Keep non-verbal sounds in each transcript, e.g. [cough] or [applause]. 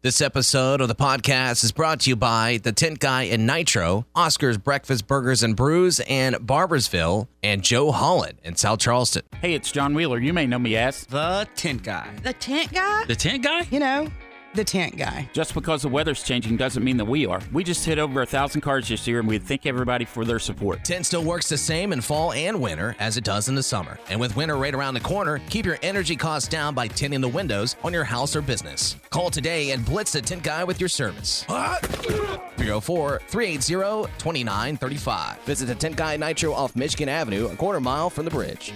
This episode of the podcast is brought to you by The Tent Guy and Nitro, Oscar's Breakfast Burgers and Brews, and Barboursville, and Joe Holland in South Charleston. Hey, it's John Wheeler. You may know me as. The tent guy. The tent guy? The tent guy? You know, the tent guy. Just because the weather's changing doesn't mean that we are. We just hit over a thousand cars this year, and we thank everybody for their support. Tent still works the same in fall and winter as it does in the summer. And with winter right around the corner, keep your energy costs down by tinting the windows on your house or business. Call today and blitz the tent guy with your service. 304 380 2935. Visit the Tent Guy Nitro off Michigan Avenue, a quarter mile from the bridge.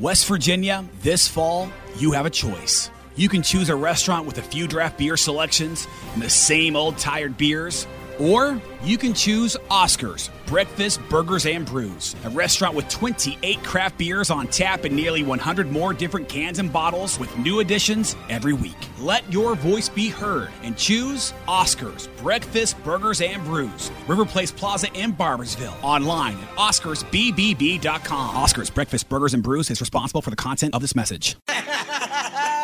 West Virginia, this fall, you have a choice. You can choose a restaurant with a few draft beer selections and the same old tired beers, or you can choose Oscars, Breakfast, Burgers, and Brews, a restaurant with 28 craft beers on tap and nearly 100 more different cans and bottles with new additions every week. Let your voice be heard and choose Oscars, Breakfast, Burgers, and Brews, River Place Plaza in Barboursville. Online at OscarsBBB.com. Oscars, Breakfast, Burgers, and Brews is responsible for the content of this message. [laughs]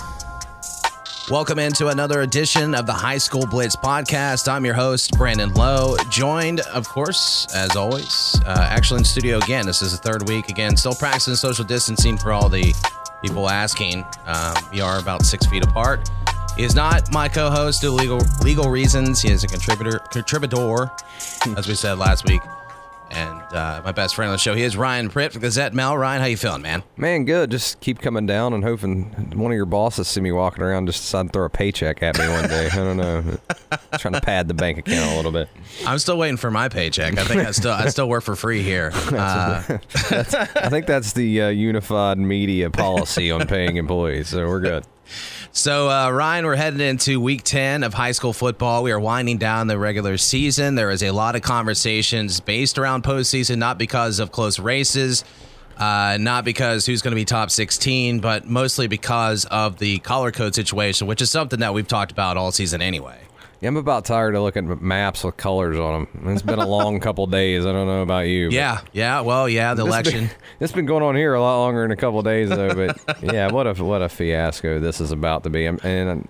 Welcome into another edition of the High School Blitz podcast. I'm your host, Brandon Lowe, joined, of course, as always, uh, actually in studio again. This is the third week again, still practicing social distancing for all the people asking. Um, we are about six feet apart. He is not my co-host due to legal legal reasons. He is a contributor, contributor, as we said last week, and uh, my best friend on the show. He is Ryan Pritt from Gazette Mail. Ryan, how you feeling, man? Man, good. Just keep coming down and hoping one of your bosses see me walking around just decide to throw a paycheck at me one day. I don't know. [laughs] Trying to pad the bank account a little bit. I'm still waiting for my paycheck. I think I still I still work for free here. [laughs] Uh, [laughs] I think that's the uh, unified media policy on paying employees, so we're good. So, uh, Ryan, we're heading into week 10 of high school football. We are winding down the regular season. There is a lot of conversations based around postseason, not because of close races, uh, not because who's going to be top 16, but mostly because of the color code situation, which is something that we've talked about all season anyway. Yeah, I'm about tired of looking at maps with colors on them. It's been a long [laughs] couple days. I don't know about you. Yeah, yeah, well, yeah, the election. Been, [laughs] this been going on here a lot longer than a couple days though. But [laughs] yeah, what a what a fiasco this is about to be. And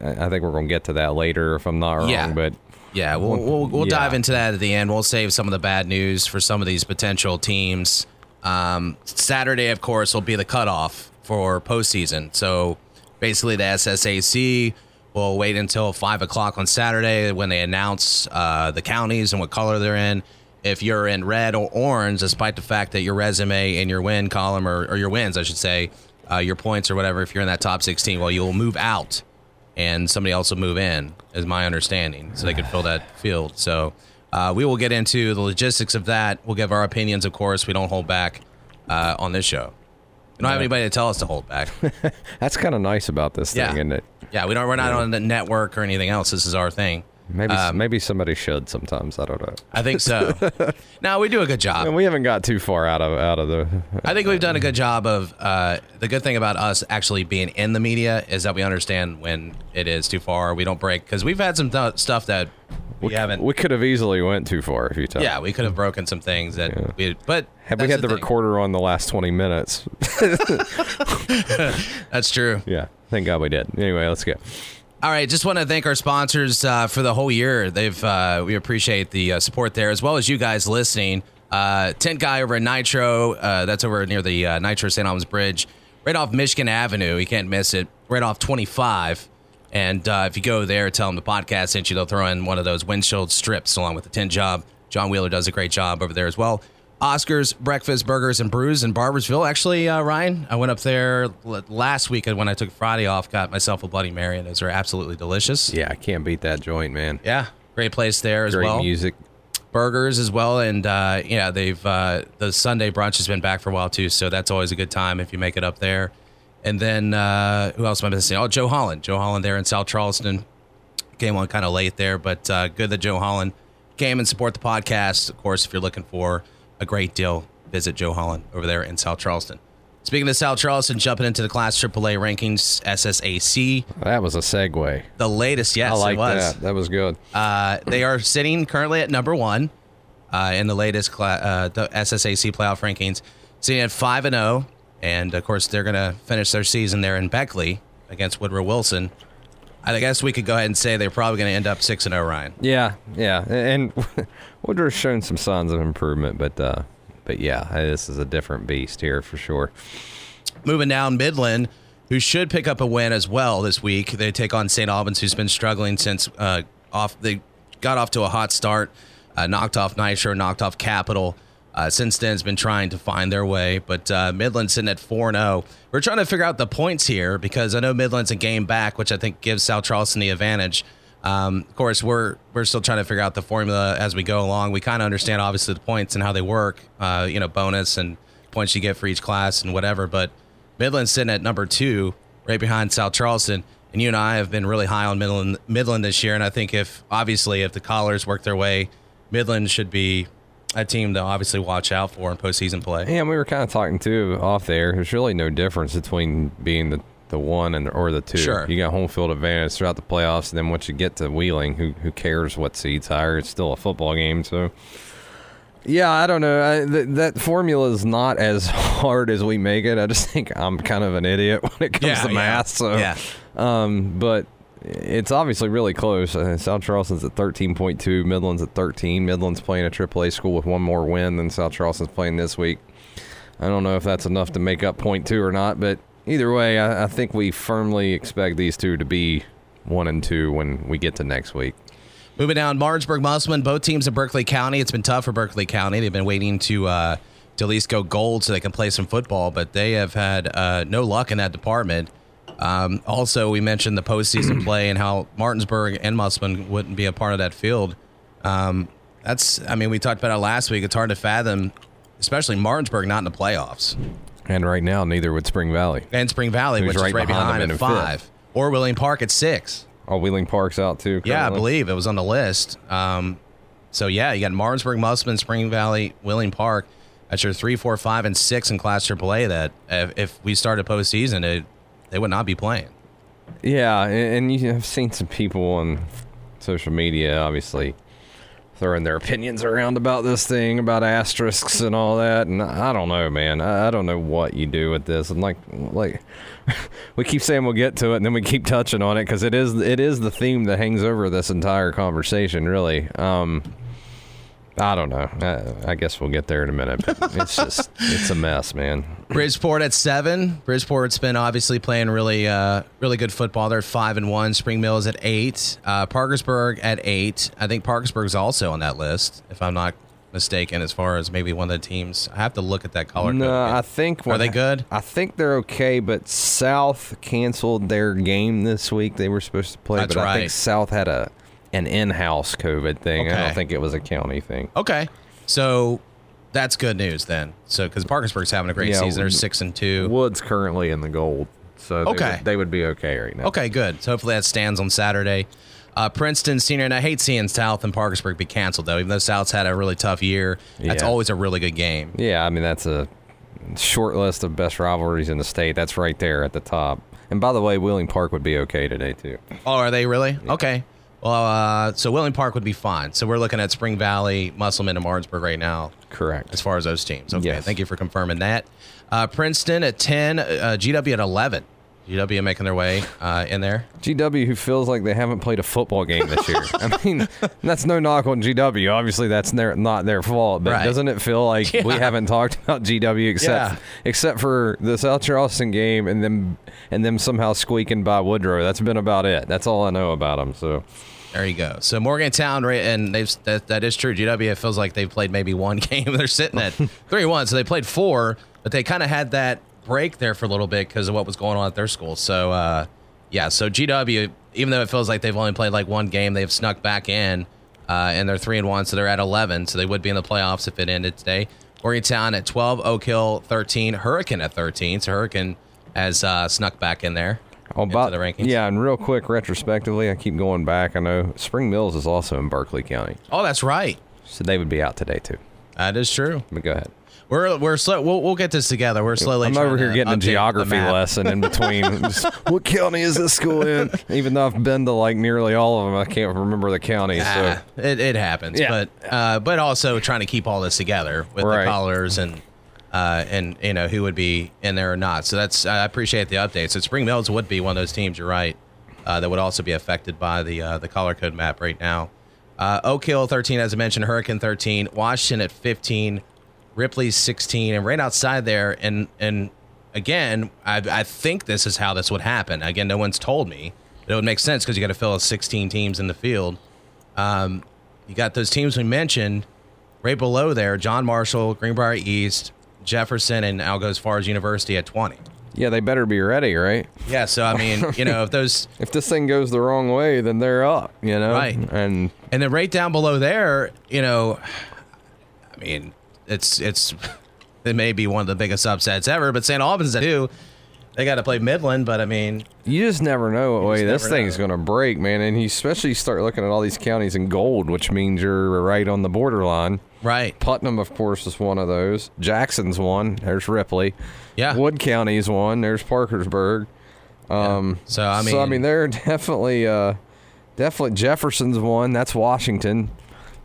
I think we're going to get to that later if I'm not wrong. Yeah. But Yeah, we'll we'll, we'll Yeah. dive into that at the end. We'll save some of the bad news for some of these potential teams. Um, Saturday, of course, will be the cutoff for postseason. So basically, the SSAC will wait until five o'clock on Saturday when they announce uh, the counties and what color they're in. If you're in red or orange, despite the fact that your resume and your win column or, or your wins, I should say, uh, your points or whatever, if you're in that top 16, well, you'll move out and somebody else will move in, is my understanding, so they could fill that field. So uh, we will get into the logistics of that. We'll give our opinions, of course. We don't hold back uh, on this show. We don't have anybody to tell us to hold back. [laughs] that's kind of nice about this Yeah. thing, isn't it? Yeah, we don't. We're not on the network or anything else. This is our thing. Maybe Um, maybe somebody should sometimes. I don't know. I think so. [laughs] no, we do a good job. And we haven't got too far out of out of the. I think we've done a good job of. Uh, the good thing about us actually being in the media is that we understand when it is too far. We don't break because we've had some th- stuff that we, haven't. We could have easily went too far a few times. yeah, we could have broken some things that we. But Had we had the, thing. recorder on the last twenty minutes, [laughs] [laughs] That's true. yeah, thank God we did. Anyway, let's go. All right, just want to thank our sponsors uh, for the whole year. They've uh, we appreciate the uh, support there as well as you guys listening. Uh, Tent guy over at Nitro, uh, that's over near the uh, Nitro St. Albans Bridge, right off Michigan Avenue. You can't miss it. Right off 25. And uh, if you go there, tell them the podcast sent you. They'll throw in one of those windshield strips along with the tent job. John Wheeler does a great job over there as well. Oscars Breakfast Burgers and Brews in Barboursville. Actually, uh, Ryan, I went up there l- last week when I took Friday off. Got myself a Bloody Mary, and those are absolutely delicious. Yeah, I can't beat that joint, man. Yeah, great place there as Great well. music. Burgers as well, and uh, yeah, they've uh, the Sunday brunch has been back for a while too, so that's always a good time if you make it up there. And then uh, who else am I missing? Oh, Joe Holland. Joe Holland there in South Charleston. Came on kind of late there, but uh, good that Joe Holland came and support the podcast. Of course, if you're looking for a great deal visit Joe Holland over there in South Charleston. Speaking of South Charleston, jumping into the Class AAA rankings, SSAC, That was a segue. the latest. Yes, I like was. that. That was good. Uh, they are sitting currently at number one uh, in the latest cla- uh, the SSAC playoff rankings, sitting at five and zero, and of course they're going to finish their season there in Beckley against Woodrow Wilson. I guess we could go ahead and say they're probably going to end up six and zero. Ryan. Yeah, yeah, and [laughs] Woodrow's shown some signs of improvement, but uh, but yeah, this is a different beast here for sure. Moving down, Midland, who should pick up a win as well this week. They take on St. Albans, who's been struggling since uh, off. They got off to a hot start, uh, knocked off Nitro, knocked off Capital. Uh, since then, has been trying to find their way, but uh, Midland's sitting at 4 0. We're trying to figure out the points here because I know Midland's a game back, which I think gives South Charleston the advantage. Um, of course, we're we're still trying to figure out the formula as we go along. We kind of understand obviously the points and how they work. Uh, you know, bonus and points you get for each class and whatever. But Midland's sitting at number two, right behind South Charleston. And you and I have been really high on Midland Midland this year. And I think if obviously if the Colors work their way, Midland should be a team to obviously watch out for in postseason play. Yeah, and we were kind of talking too off there. There's really no difference between being the the one and or the two. Sure. You got home field advantage throughout the playoffs, and then once you get to Wheeling, who who cares what seeds higher? It's still a football game, so. Yeah, I don't know. I, th- that formula is not as [laughs] hard as we make it. I just think I'm kind of an idiot when it comes Yeah, to yeah. math. So, Yeah. um, but it's obviously really close. Uh, South Charleston's at 13.2, Midland's at 13. Midland's playing a AAA school with one more win than South Charleston's playing this week. I don't know if that's enough to make up point two or not, but either way, I, I think we firmly expect these two to be one and two when we get to next week. Moving down, Martinsburg, Musselman, both teams in Berkeley County. It's been tough for Berkeley County. They've been waiting to uh, to at least go gold so they can play some football, but they have had uh, no luck in that department. Um, also, we mentioned the postseason [clears throat] play and how Martinsburg and Musselman wouldn't be a part of that field. Um, that's, I mean, we talked about it last week. It's hard to fathom, especially Martinsburg not in the playoffs, And right now, neither would Spring Valley. and Spring Valley, Who's which is right right behind behind, them at in five, fifth. or Wheeling Park at six. Oh, Wheeling Park's out too. Yeah, I believe it was on the list. Um, so yeah, you got Martinsburg, Musselman, Spring Valley, Wheeling Park. That's your three, four, five, and six in Class AAA. That if, if we a postseason, it, they would not be playing. Yeah, and, you have seen some people on social media, obviously, throwing their opinions around about this thing, about asterisks and all that. And I don't know, man. I, I don't know what you do with this. And like, like [laughs] we keep saying we'll get to it, and then we keep touching on it because it is it is the theme that hangs over this entire conversation, really. Um, I don't know. I, I guess we'll get there in a minute. It's just [laughs] it's a mess, man. Bridgeport at seven. Bridgeport's been obviously playing really, uh, really good football. They're five and one. Spring Mills at eight. Uh, Parkersburg at eight. I think Parkersburg's also on that list, if I'm not mistaken. As far as maybe one of the teams, I have to look at that color. No, code. I think Are they good? I think they're okay, but South canceled their game this week. They were supposed to play, That's but I right. think South had a an in-house COVID thing. I don't think it was a county thing. Okay, so that's good news then. So because Parkersburg's having a great Yeah, season, they're six and two. Wood's currently in the gold, so they, Okay. would, they would be okay right now. Okay, good. So hopefully that stands on Saturday. Uh, Princeton senior, and I hate seeing South and Parkersburg be canceled though. Even though South's had a really tough year, that's Yeah. always a really good game. Yeah, I mean that's a short list of best rivalries in the state. That's right there at the top. And by the way, Wheeling Park would be okay today too. Oh, are they really? Okay. Well, uh, so Wheeling Park would be fine. So we're looking at Spring Valley, Musselman, and Martinsburg right now Correct. as far as those teams. Okay, Yes. thank you for confirming that. Uh, Princeton at ten, uh, GW at eleven. GW making their way uh, in there. GW who feels like they haven't played a football game this year. [laughs] I mean, that's no knock on GW. Obviously, that's their, not their fault. But Right. doesn't it feel like [laughs] we haven't talked about GW except Yeah. except for the South Charleston game and them and them somehow squeaking by Woodrow? That's been about it. That's all I know about them. So There you go. So Morgantown, right, and they've that, that is true. GW it feels like they've played maybe one [laughs] game. They're sitting at [laughs] three one, so they played four, but they kind of had that break there for a little bit because of what was going on at their school. So uh, yeah, so GW, even though it feels like they've only played like one game, they've snuck back in, uh, and they're three and one, so they're at eleven. So they would be in the playoffs if it ended today. Morgantown at twelve, Oak Hill thirteen, Hurricane at thirteen. So Hurricane has uh, snuck back in there. Oh, into the rankings. yeah, and real quick, retrospectively, I keep going back. I know Spring Mills is also in Berkeley County, Oh, that's right. so they would be out today too. That is true. But go ahead. We're we're slow. We'll, we'll get this together. We're slowly. I'm trying over here to getting a the geography map. lesson in between. [laughs] Just, what county is this school in? Even though I've been to like nearly all of them, I can't remember the county. So Ah, it, it happens, Yeah. but uh, but also trying to keep all this together with Right. the colors and uh, and you know who would be in there or not. So that's I appreciate the update. So Spring Mills would be one of those teams. You're right. Uh, that would also be affected by the uh, the color code map right now. Uh, Oak Hill 13, as I mentioned, Hurricane 13, Washington at 15, Ripley's 16, and right outside there. And and again, I, I think this is how this would happen. Again, no one's told me, it would make sense because you got to fill 16 teams in the field. Um, you got those teams we mentioned right below there: John Marshall, Greenbrier East, Jefferson, and I'll go as far as University at 20. yeah, they better be ready, right? Yeah, so I mean, you know, if [laughs] those If this thing goes the wrong way, then they're up. You know, Right. And And then right down below there, you know, I mean, it's it's [laughs] it may be one of the biggest upsets ever, but St. Albans at two, they got to play Midland, but I mean, You just never know what way this thing's going to break, man. And you especially start looking at all these counties in gold, which means you're right on the borderline. right? Putnam, of course, is one of those. Jackson's one. There's Ripley. Yeah. Wood County's one. There's Parkersburg. Um, So I mean, so I mean, they're [laughs] definitely, uh, definitely Jefferson's one. That's Washington.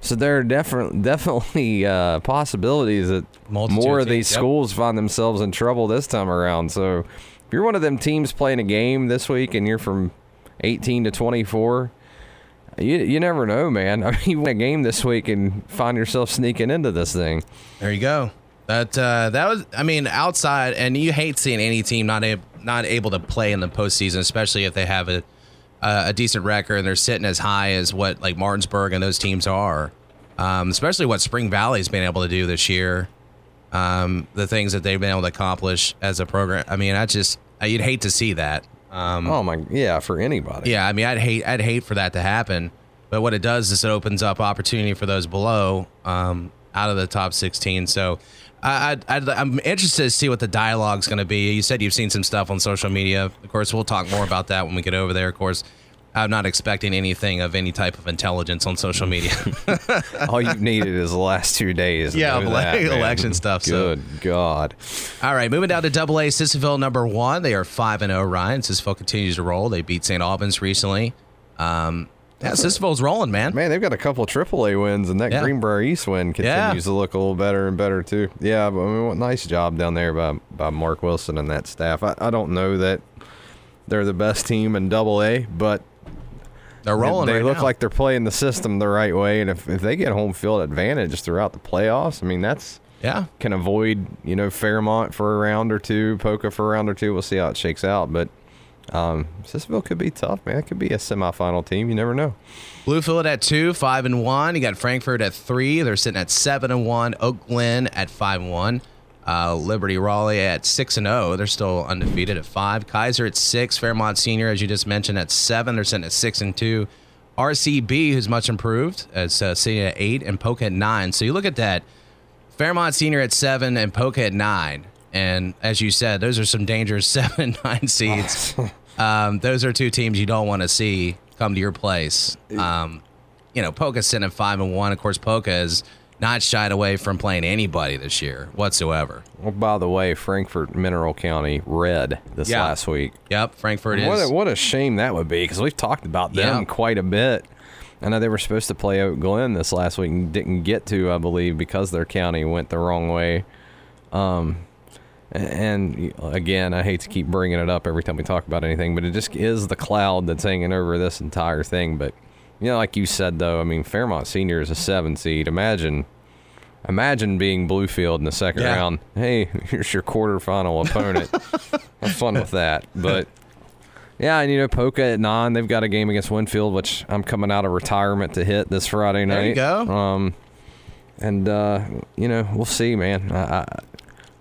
So there are definitely [laughs] definitely uh, possibilities that Multitude more of of these yep. schools find themselves in trouble this time around. So if you're one of them teams playing a game this week and you're from 18 to 24, you you never know, man. [laughs] I mean, you win a game this week and find yourself sneaking into this thing. There you go. That uh, that was, I mean, outside, and you hate seeing any team not able not able to play in the postseason, especially if they have a a, a decent record and they're sitting as high as what like Martinsburg and those teams are. Um, especially what Spring Valley's been able to do this year. Um, the things that they've been able to accomplish as a program. I mean, I just you'd hate to see that. Um, Oh my, yeah, for anybody. yeah, I mean, I'd hate I'd hate for that to happen. But what it does is it opens up opportunity for those below um, out of the top 16. So I, I'm interested to see what the dialogue's going to be. You said you've seen some stuff on social media. Of course, we'll talk more about that when we get over there. Of course, I'm not expecting anything of any type of intelligence on social media. [laughs] All you've needed is the last two days. Yeah, ele- that, election stuff, so- Good God. All right, moving down to Double A, Sissonville number one. They are five and zero. Ryan Sissonville continues to roll. They beat St. Albans recently. Um, yeah, Sissonville's rolling, man. Man, they've got a couple AAA wins, and that Yeah. Greenbrier East win continues to look a little better and better too. Yeah, but I mean, what nice job down there by by Mark Wilson and that staff. I, I don't know that they're the best team in Double A, but They're rolling. they right look now. like they're playing the system the right way. And if, if they get home field advantage throughout the playoffs, I mean that's yeah. can avoid you know Fairmont for a round or two, Poca for a round or two. We'll see how it shakes out, but. Um, Sissonville could be tough, man. It could be a semifinal team. You never know. Bluefield at two, five and one. You got Frankfort at three. They're sitting at seven and one. Oak Glen at five and one. Uh, Liberty Raleigh at six and zero. They're still undefeated at five. Keyser at six. Fairmont Senior, as you just mentioned, at seven. They're sitting at six and two. RCB, who's much improved, is uh, sitting at eight, and Poca at nine. So you look at that. Fairmont Senior at seven and Poca at nine. And as you said, those are some dangerous [laughs] seven and nine seeds. [laughs] um, those are two teams you don't want to see come to your place. Um, you know, Poca's sitting at five and one. Of course, Poca is not shied away from playing anybody this year whatsoever. Well, by the way, Frankfort Mineral County red this Yeah. last week. Yep, Frankfort What is. a, what a shame that would be because we've talked about them quite a bit. I know they were supposed to play Oak Glen this last week and didn't get to, I believe, because their county went the wrong way. Um, and again, I hate to keep bringing it up every time we talk about anything, but it just is the cloud that's hanging over this entire thing. But you know, like you said, though, I mean, Fairmont Senior is a seven seed. Imagine, imagine being Bluefield in the second Yeah. round. Hey, [laughs] here's your quarterfinal opponent. [laughs] Have fun with that. But yeah, and you know, Poca at nine, they've got a game against Winfield, which I'm coming out of retirement to hit this Friday night. There you go. Um, and uh, you know, we'll see, man. I, I,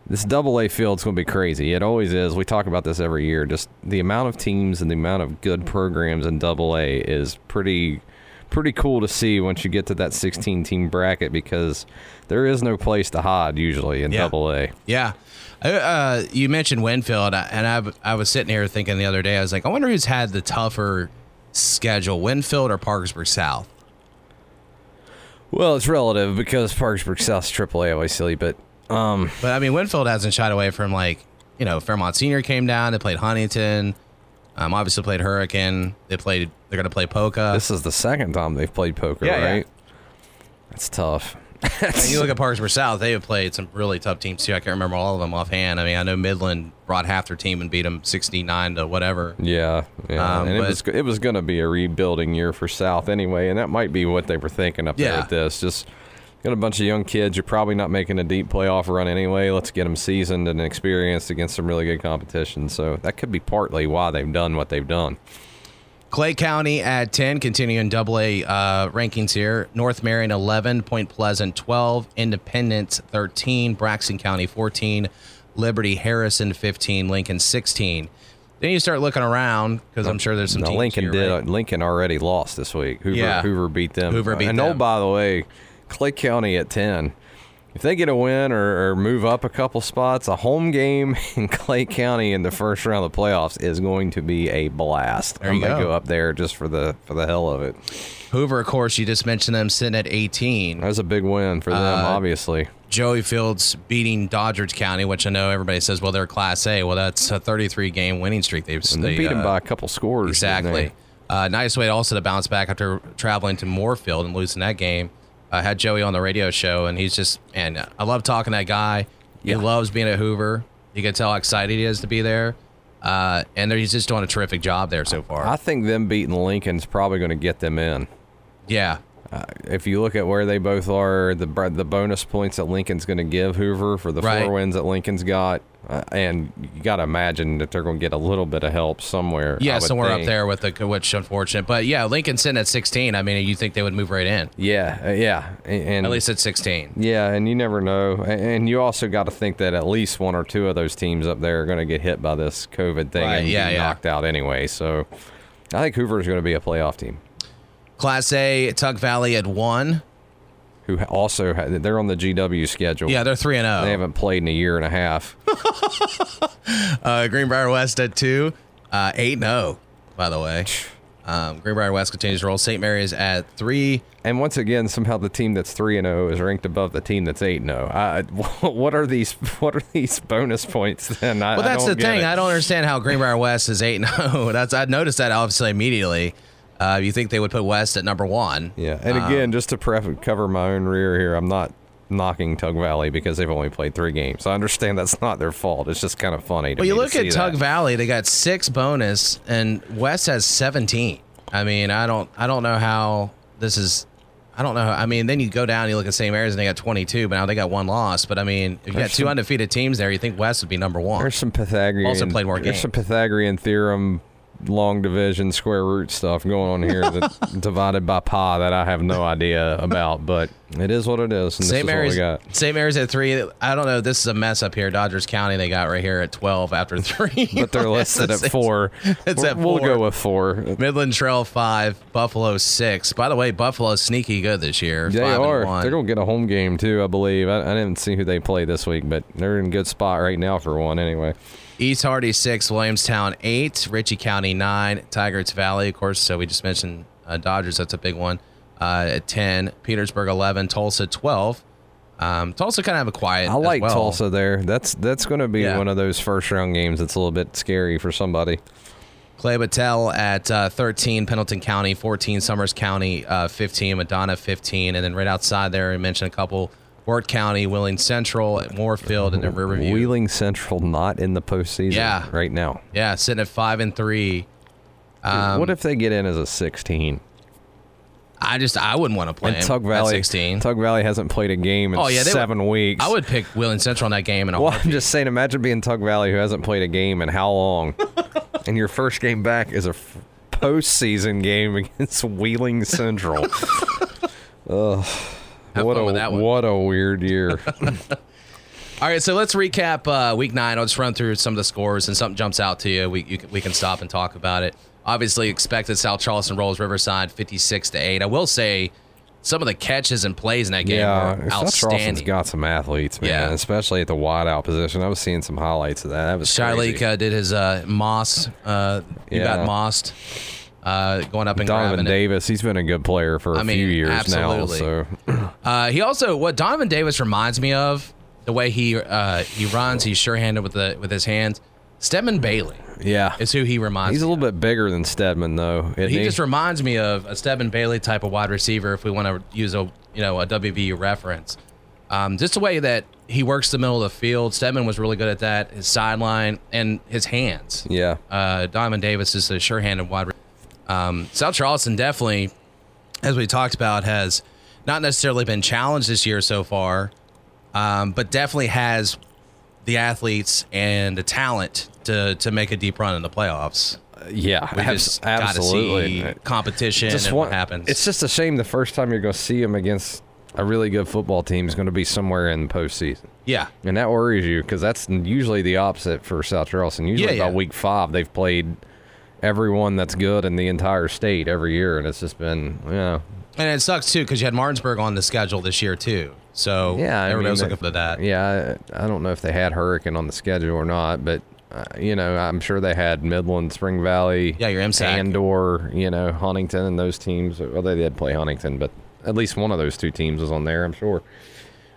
this double A field's going to be crazy. It always is. We talk about this every year. Just the amount of teams and the amount of good programs in double A is pretty pretty cool to see once you get to that 16 team bracket because there is no place to hide usually in Yeah. double A. Yeah. Uh, you mentioned Winfield, and I, I was sitting here thinking the other day, I was like, I wonder who's had the tougher schedule, Winfield or Parkersburg South? Well, it's relative because Parkersburg South's AAA, obviously, but Um, But I mean, Winfield hasn't shied away from like you know Fairmont Senior came down. They played Huntington. Um, obviously played Hurricane. They played. They're gonna play Poca. this is the second time they've played Poca, Yeah, yeah. right? That's tough. and you look at Parkersburg South. They have played some really tough teams too. I can't remember all of them offhand. I mean, I know Midland brought half their team and beat them sixty nine to whatever. Yeah, yeah. Um, and it was it was going to be a rebuilding year for South anyway, and that might be what they were thinking up there at this. Just got a bunch of young kids. You're probably not making a deep playoff run anyway. Let's get them seasoned and experienced against some really good competition. So that could be partly why they've done what they've done. Clay County at 10, continuing double A uh, rankings here. North Marion 11, Point Pleasant 12, Independence 13, Braxton County 14, Liberty Harrison 15, Lincoln 16. Then you start looking around because I'm sure there's some teams Lincoln here, did. right? Lincoln already lost this week. Hoover, Yeah. Hoover beat them. Hoover beat and oh, by the way, Clay County at ten. If they get a win or, or move up a couple spots, a home game [laughs] in Clay County in the first round of the playoffs is going to be a blast. There I'm gonna go. go up there just for the for the hell of it. Hoover, of course, you just mentioned them sitting at 18. That's a big win for them, Uh, obviously. Joey Fields beating Doddridge County, which I know everybody says, well, they're Class A. Well, that's a 33 game winning streak. They've And they, beat them uh, by a couple scores. Exactly. Uh, nice way also to bounce back after traveling to Moorfield and losing that game. I had Joey on the radio show, and he's just, and I love talking to that guy. He loves being at Hoover. You can tell how excited he is to be there. Uh, and he's just doing a terrific job there so far. I think them beating Lincoln's probably going to get them in. yeah. if you look at where they both are, the the bonus points that Lincoln's going to give Hoover for the Right. four wins that Lincoln's got, uh, and you got to imagine that they're going to get a little bit of help somewhere. Yeah, somewhere up there with the, which unfortunate. But yeah, Lincoln sitting at 16. I mean, you think they would move right in, Yeah, uh, yeah, and, at least at 16. yeah, and you never know, and you also got to think that at least one or two of those teams up there are going to get hit by this COVID thing Right, and yeah, knocked out anyway. So, I think Hoover's going to be a playoff team. Class A, Tug Valley at one. Who also ha- they're on the GW schedule. Yeah, they're 3 and 0. They haven't played in a year and a half. [laughs] Uh, Greenbrier West at two, uh, eight zero. By the way, [sighs] um, Greenbrier West continues to roll. St. Mary's at three. And once again, somehow the team that's three and zero is ranked above the team that's eight and zero. I- [laughs] What are these? [laughs] What are these bonus points? Then I, Well, that's the thing. it. I don't understand how Greenbrier West is eight and zero. That's I noticed that obviously immediately. Uh, you think they would put West at number one? Yeah, and Um, again, just to cover my own rear here, I'm not knocking Tug Valley because they've only played three games. I understand that's not their fault. It's just kind of funny. To Well, you look at Tug that. Valley; they got six bonus, and West has seventeen. I mean, I don't, I don't know how this is. I don't know. I mean, then you go down, you look at St. Mary's, and they got twenty-two, but now they got one loss. But I mean, if you got two some- undefeated teams there, you think West would be number one? There's some Pythagorean. Also played more There's some. Pythagorean theorem, long division, square root stuff going on here that [laughs] divided by pi that I have no idea about. But it is what it is, and this St. is Mary's, what we got. St. Mary's at three. I don't know. This is a mess up here. Doddridge County, they got right here at twelve after three. [laughs] But they're [laughs] listed at four. it's We'll- at We'll go with four. Midland Trail five, Buffalo six. By the way, Buffalo's sneaky good this year. They are. one. They're going to get a home game too, I believe. I, I didn't see who they play this week, but they're in a good spot right now for one anyway. East Hardy six, Williamstown eight, Ritchie County nine, Tygarts Valley, of course. So we just mentioned uh, Doddridge. That's a big one. Uh, at ten, Petersburg eleven, Tolsia twelve. Um, Tolsia kind of have a quiet. I like well. Tolsia there. That's that's going to be Yeah. one of those first round games that's a little bit scary for somebody. Clay Battelle at uh, 13, Pendleton County 14, Summers County uh, 15, Madonna 15, and then right outside there, I mentioned a couple. Fort County, Wheeling Central, Moorfield, and then Riverview. Wheeling Central not in the postseason Yeah. right now. Yeah, sitting at five and three. Um, what if they get in as a 16? I just I wouldn't want to play And him Tug at Valley, 16. Tug Valley hasn't played a game in Oh, yeah, they would- seven weeks. I would pick Willing Central in that game. In a Well, I'm just saying, imagine being Tug Valley who hasn't played a game in how long, [laughs] and your first game back is a f- postseason game [laughs] against Wheeling Central. [laughs] Ugh. Have what fun a with that one. what a weird year. [laughs] All right, so let's recap uh, week nine. I'll just run through some of the scores, and something jumps out to you. We you can, we can stop and talk about it. Obviously, expected South Charleston rolls Riverside fifty-six to eight. I will say, some of the catches and plays in that game yeah, were South Charleston's outstanding. got some athletes, man. Yeah. Especially at the wide out position. I was seeing some highlights of that. That was Shiley crazy. uh, did his uh, moss. Uh, you Yeah. got mossed. Uh, going up and Donovan grabbing it. Davis, he's been a good player for a I mean, few years absolutely. now. So [clears throat] Uh, he also what Donovan Davis reminds me of the way he uh, he runs, he's sure-handed with the with his hands. Stedman Bailey Yeah. is who he reminds. Me of. He's a little bit bigger than Stedman, though. isn't he just reminds me of a Stedman Bailey type of wide receiver. If we want to use a you know a WVU reference, um, just the way that he works the middle of the field. Stedman was really good at that. His sideline and his hands. yeah. Uh, Diamond Davis is a sure-handed wide. re- Um, South Charleston definitely, as we talked about, has not necessarily been challenged this year so far, um, but definitely has the athletes and the talent to to make a deep run in the playoffs. Yeah. We just got to absolutely. see competition Just one- what happens. It's just a shame the first time you're going to see them against a really good football team is going to be somewhere in the postseason. yeah, And that worries you because that's usually the opposite for South Charleston. Usually Yeah, by yeah. week five, they've played everyone that's good in the entire state every year, and it's just been, you know, and it sucks too because you had Martinsburg on the schedule this year too. So yeah. I everybody was mean, looking for that. Yeah, I, I don't know if they had Hurricane on the schedule or not, but uh, you know, I'm sure they had Midland, Spring Valley, Yeah, your MSAC. Andor, you know, Huntington, and those teams. Well, they did play Huntington, but at least one of those two teams was on there. I'm sure.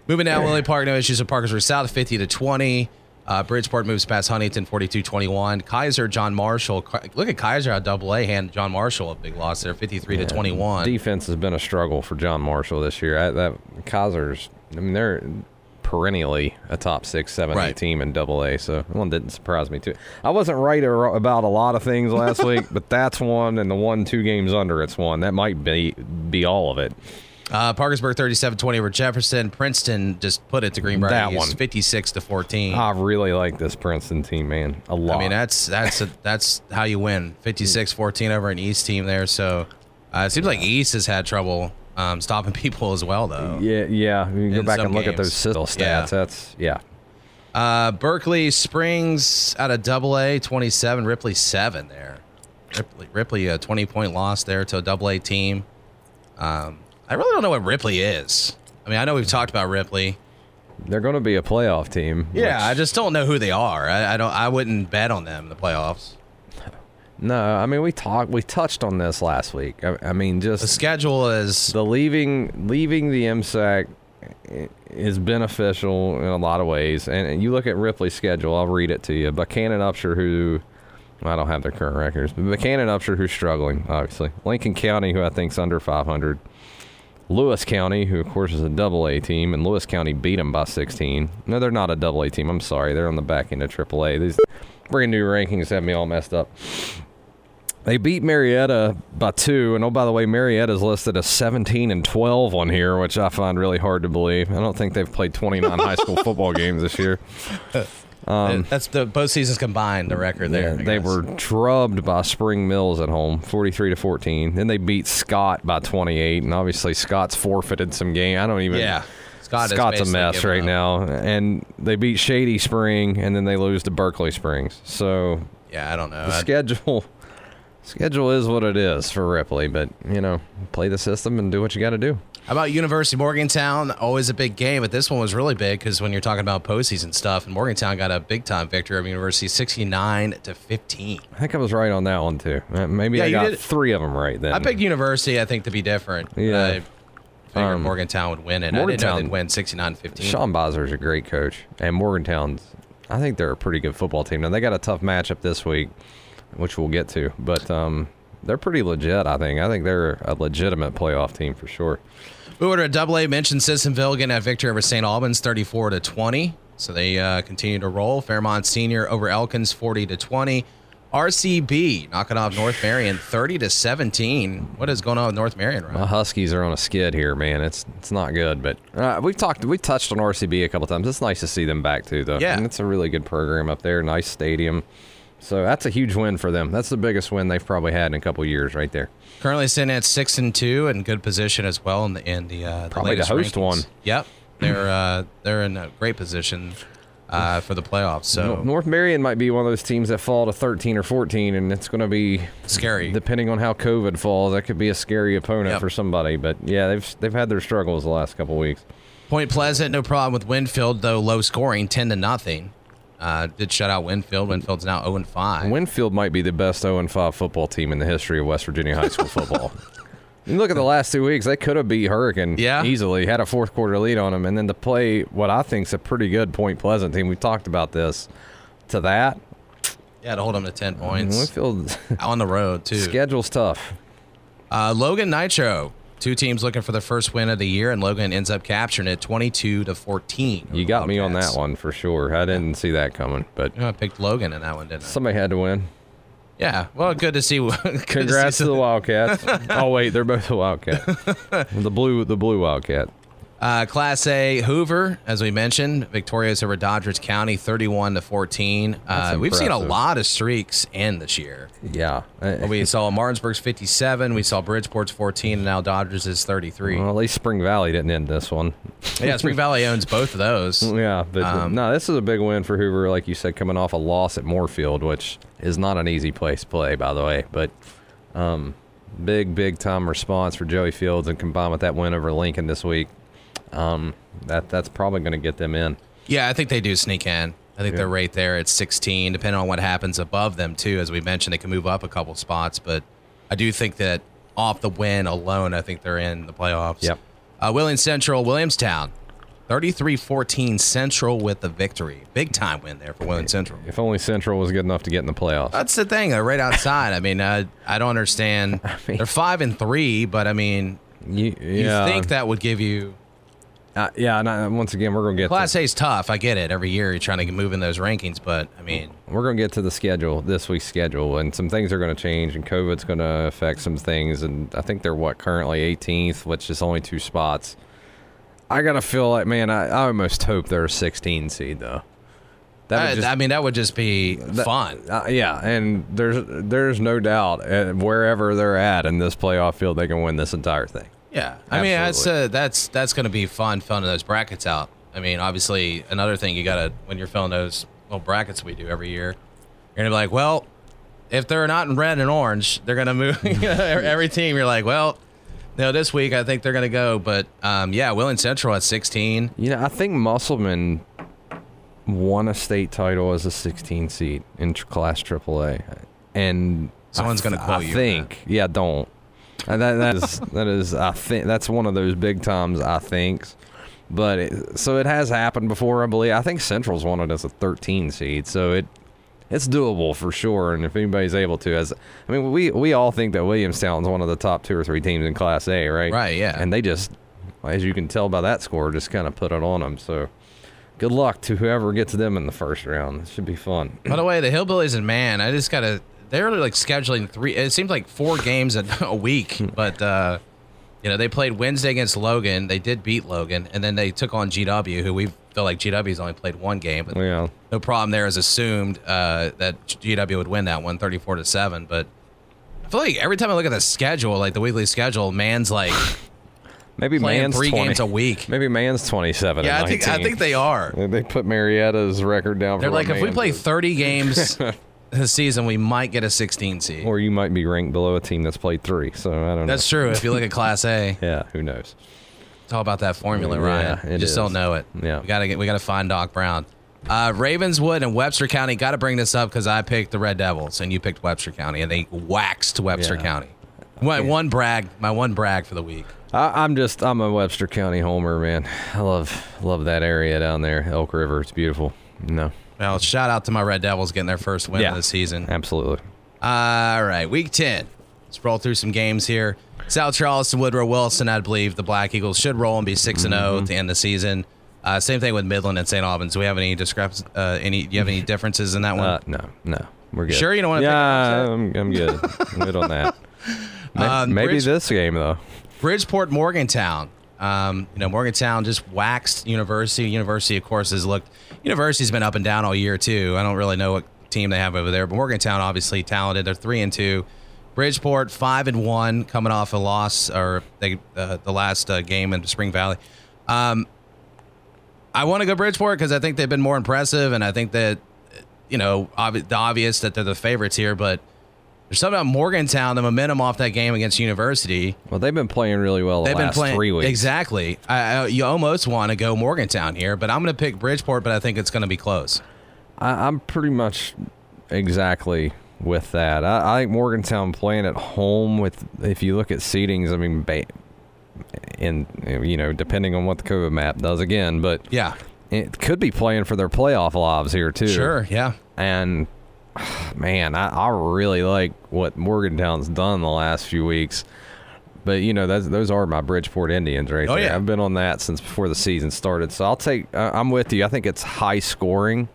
Moving down Lily Park, no issues at Parkersburg South, of 50 to 20. Uh, Bridgeport moves past Huntington, 42 21. Keyser, John Marshall. Look at Keyser out double A, hand John Marshall a big loss there, 53 to 21. Defense has been a struggle for John Marshall this year. I, that Keyser's, I mean, they're perennially a top six, seven, eight Right. team in Double A. So one didn't surprise me too. I wasn't right about a lot of things last [laughs] week, but that's one, and the one two games under it's one. That might be be all of it. Uh, Parkersburg 37 20 over Jefferson. Princeton just put it to Greenbrier. That East, one. 56 to 14. I really like this Princeton team, man, a lot. I mean, that's that's a, that's how you win 56 14 over an East team there. So uh, it seems like East has had trouble um, stopping [laughs] people as well, though. yeah, yeah. You can go back and look at those stats. Yeah. That's yeah. Uh, Berkeley Springs out of double A 27, Ripley 7 there. Ripley, Ripley a 20 point loss there to a double A team. Um, I really don't know what Ripley is. I mean, I know we've talked about Ripley. They're going to be a playoff team. Yeah, which- I just don't know who they are. I, I don't. I wouldn't bet on them in the playoffs. no. I mean, we talked, we touched on this last week. I, I mean, just The schedule is the leaving leaving the MSAC is beneficial in a lot of ways. And you look at Ripley's schedule. I'll read it to you. Buckhannon Upshur, who I don't have their current records, but Buckhannon Upshur, who's struggling, obviously. Lincoln County, who I think's under 500. Lewis County, who of course is a double A team, and Lewis County beat them by 16. No, they're not a double A team. I'm sorry, they're on the back end of triple A. These brand new rankings have me all messed up. They beat Marietta by two, and oh, by the way, Marietta's listed as 17 and 12 on here, which I find really hard to believe. I don't think they've played 29 high school football games this year. [laughs] Um, that's the both seasons combined. The record there. Yeah, they were drubbed by Spring Mills at home, 43 to 14. Then they beat Scott by 28, and obviously Scott's forfeited some game. I don't even. Yeah. Scott is Scott's a mess right up. now, and they beat Shady Spring, and then they lose to Berkeley Springs. So Yeah, I don't know. the I- schedule schedule is what it is for Ripley, but you know, play the system and do what you got to do. How about University Morgantown? Always a big game, but this one was really big because when you're talking about postseason stuff, and Morgantown got a big time victory over University, 69 to 15. I think I was right on that one too. Uh, Maybe Yeah, I got did. three of them right then. I picked University, I think, to be different. Yeah. I figured Um, Morgantown would win it. I didn't know Morgantown- they'd win 69 15. Sean Biser's a great coach, and Morgantown's. I think they're a pretty good football team. Now they got a tough matchup this week, which we'll get to, but um, they're pretty legit. I think. I think they're a legitimate playoff team for sure. We ordered a double A mentioned Sissonville getting that victory over St. Albans 34 to 20. So they uh, continue to roll. Fairmont Senior over Elkins 40 to 20. RCB knocking off North Marion 30 to 17. What is going on with North Marion, My right? Huskies are on a skid here, man. It's it's not good, but uh, we've talked we touched on RCB a couple times. It's nice to see them back too, though. Yeah. and it's a really good program up there. Nice stadium. So that's a huge win for them. That's the biggest win they've probably had in a couple years, right there. Currently sitting at six and two and good position as well in the in the, uh, the Probably to latest host rankings. one. Yep, they're uh, they're in a great position uh, for the playoffs. So North Marion might be one of those teams that fall to 13 or 14, and it's going to be scary. depending on how COVID falls. That could be a scary opponent Yep. for somebody. But yeah, they've they've had their struggles the last couple weeks. Point Pleasant, no problem with Winfield though. Low scoring, ten to nothing. Uh, did shut out Winfield. Winfield's now zero and five. Winfield might be the best 0 5 football team in the history of West Virginia high school football. [laughs] You look at the last two weeks; they could have beat Hurricane Yeah. easily, had a fourth quarter lead on them, and then to play what I think is a pretty good Point Pleasant team. We talked about this. To that, Yeah, to hold them to ten points Winfield on the road too. [laughs] schedule's tough. Uh, Logan Nitro, two teams looking for the first win of the year, and Logan ends up capturing it, twenty-two to fourteen. You got me on that one for sure. I didn't see that coming, but You know, I picked Logan in that one, didn't I? somebody had to win. Yeah. Well, good to see. [laughs] good to see Congrats to the Wildcats. [laughs] oh wait, they're both the Wildcat. [laughs] the blue, the blue Wildcat. Uh, Class A Hoover, as we mentioned, victorious over Doddridge County, thirty-one to fourteen. Uh, we've seen a lot of streaks end this year. Yeah. We saw Martinsburg's fifty-seven, we saw Bridgeport's fourteen, and now Doddridge is thirty-three. Well, at least Spring Valley didn't end this one. [laughs] yeah, Spring Valley owns both of those. [laughs] Yeah, but Um, no, this is a big win for Hoover, like you said, coming off a loss at Moorfield, which is not an easy place to play, by the way. But um, big, big time response for Joey Fields, and combined with that win over Lincoln this week, um, that that's probably going to get them in. Yeah, I think they do sneak in. I think they're right there at 16, depending on what happens above them, too. As we mentioned, they can move up a couple spots, but I do think that off the win alone, I think they're in the playoffs. Yep. Uh, Williams Central, Williamstown, 33 14 Central with the victory. Big time win there for Williams Central. If only Central was good enough to get in the playoffs. That's the thing. They're right outside. I mean, uh, I don't understand. [laughs] mean- they're 5 and 3, but I mean, You, you think that would give you. Uh, yeah. And I, once again, we're going to get Class to, A's tough. I get it. Every year you're trying to move in those rankings, but I mean, we're going to get to the schedule this week's schedule, and some things are going to change, and COVID's going to affect some things. And I think they're what currently 18th, which is only two spots. I gotta feel like, man, I, I almost hope they're a 16 seed though. That would I, just- I mean, that would just be fun. Uh, yeah, and there's there's no doubt uh, wherever they're at in this playoff field, they can win this entire thing. Yeah, I mean that's uh, that's that's going to be fun filling those brackets out. I mean, obviously, another thing you got to when you're filling those little brackets we do every year, you're gonna be like, well, if they're not in red and orange, they're gonna move [laughs] every team. You're like, well, you know, this week I think they're gonna go, but um, yeah, Wheeling Central at 16. You know, I think Musselman won a state title as a 16 seed in Class AAA, and Someone's I gonna quote I you on think, yeah, don't. And that that is that is I think that's one of those big times I think. But it, so it has happened before, I believe. I think Central's won it as a 13 seed, so it it's doable for sure. And if anybody's able to, as I mean, we we all think that Williamstown's one of the top two or three teams in Class A, right? Right, yeah. And they just, as you can tell by that score, just kind of put it on them. So good luck to whoever gets them in the first round. It should be fun. By the way, the Hillbillies and man, I just gotta. They're like scheduling three. It seems like four games a, [laughs] a week, but uh, you know they played Wednesday against Logan. They did beat Logan, and then they took on GW, who we feel like GW's only played one game, but Yeah. no problem there. Is assumed uh, that GW would win that one, 34 to seven. But I feel like every time I look at the schedule, like the weekly schedule, man's like, Maybe Man's three 20 games a week. Maybe Man's 27. yeah, I think I think they are. They put Marietta's record down. They're like, if we play. 30 games [laughs] [laughs] this season, we might get a 16 seed. or you might be ranked below a team that's played three. So I don't know. That's true. If you look at Class A. [laughs] yeah. Who knows? It's all about that formula, Yeah, Ryan. it you just is. don't know it. Yeah. we gotta get. We gotta find Doc Brown. Uh, Ravenswood and Webster County. Got to bring this up because I picked the Red Devils and you picked Webster County, and they waxed Webster Yeah. County. My one brag. My one brag for the week. I, I'm just I'm a Webster County homer, man. I love love that area down there, Elk River. It's beautiful. No, Well, shout out to my Red Devils getting their first win Yeah. of the season. absolutely. All right, week 10. Let's roll through some games here. South Charleston, Woodrow Wilson, I believe the Black Eagles should roll and be 6 and 0 at the end of the season. Uh, same thing with Midland and St. Albans. Do we have any discrepancies? Uh, any? Do you have any [laughs] differences in that one? Uh, no, no, we're good. Sure you don't wanna Yeah, up I'm, I'm good. I'm good on that. [laughs] May- Um, Maybe Bridge- this game though. Bridgeport, Morgantown. Um, you know, Morgantown just waxed University. University, of course, has looked. University's been up and down all year too. I don't really know what team they have over there, but Morgantown obviously talented. They're three and two. Bridgeport five and one, coming off a loss or they uh, the last uh, game in Spring Valley. Um, I want to go Bridgeport because I think they've been more impressive, and I think that you know the obvious that they're the favorites here, but. There's something about Morgantown, the momentum off that game against University. Well, they've been playing really well the They've last been playing three weeks. exactly. I, I, you almost want to go Morgantown here, but I'm going to pick Bridgeport. But I think it's going to be close. I, I'm pretty much exactly with that. I, I think Morgantown playing at home with if you look at seedings, I mean, ba- in you know depending on what the COVID map does again, but Yeah. it could be playing for their playoff lives here too. Sure. Yeah. And [sighs] man, I, I really like what Morgantown's done the last few weeks. But you know, those are my Bridgeport Indians right Oh, there. yeah. I've been on that since before the season started. So I'll take. Uh, I'm with you. I think it's high scoring.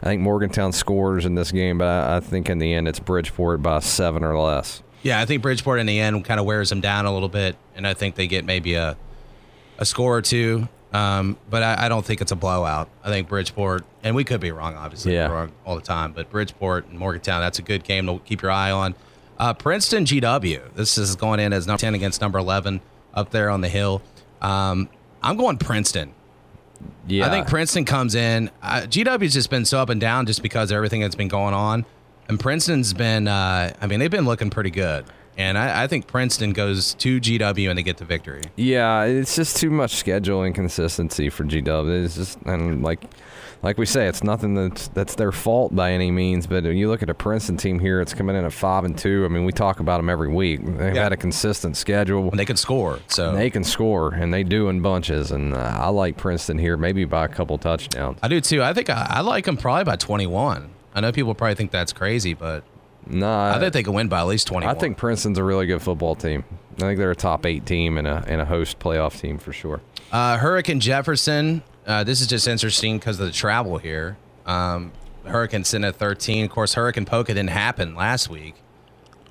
I think Morgantown scores in this game, but I, I think in the end it's Bridgeport by seven or less. Yeah, I think Bridgeport in the end kind of wears them down a little bit, and I think they get maybe a a score or two. Um, but I, I don't think it's a blowout. I think Bridgeport, and we could be wrong, obviously, Yeah. wrong all the time. But Bridgeport and Morgantown, that's a good game to keep your eye on. Uh, Princeton GW, this is going in as number ten against number eleven up there on the hill. Um, I'm going Princeton. Yeah, I think Princeton comes in. Uh, GW's just been so up and down just because of everything that's been going on. And Princeton's been, uh, I mean, they've been looking pretty good. And I, I think Princeton goes to GW and they get the victory. Yeah, it's just too much schedule inconsistency for GW. It's just and like like we say, it's nothing that's that's their fault by any means. But when you look at a Princeton team here, it's coming in at five and two. I mean, we talk about them every week. They've Yeah. had a consistent schedule. And they can score. So They can score, and they do in bunches. And uh, I like Princeton here, maybe by a couple touchdowns. I do too. I think I, I like them probably by 21. I know people probably think that's crazy, but No, I I, think they can win by at least twenty. I think Princeton's a really good football team. I think they're a top eight team and a and a host playoff team for sure. Uh, Hurricane Jefferson. Uh, this is just interesting because of the travel here. Um, Hurricane sitting at 13. Of course, Hurricane Poca didn't happen last week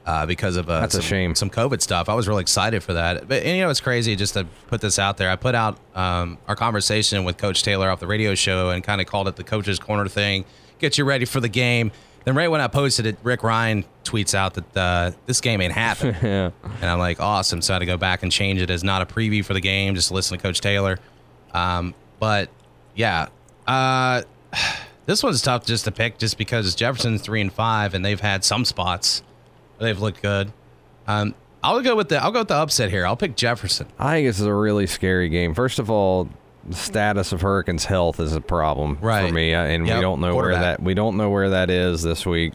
uh, because of uh, That's a shame. some COVID stuff. I was really excited for that. But and, you know, it's crazy just to put this out there. I put out um, our conversation with Coach Taylor off the radio show and kind of called it the coach's corner thing. Get you ready for the game. Then right when I posted it, Rick Ryan tweets out that uh, this game ain't happening. [laughs] Yeah. And I'm like, awesome. So I had to go back and change it as not a preview for the game, just listen to Coach Taylor. Um, but yeah, uh, [sighs] this one's tough just to pick just because Jefferson's three and five, and they've had some spots where they've looked good. Um, I'll go with the I'll go with the upset here. I'll pick Jefferson. I think this is a really scary game. First of all, the status of Hurricane's health is a problem Right. for me, uh, and Yep, we don't know where that we don't know where that is this week.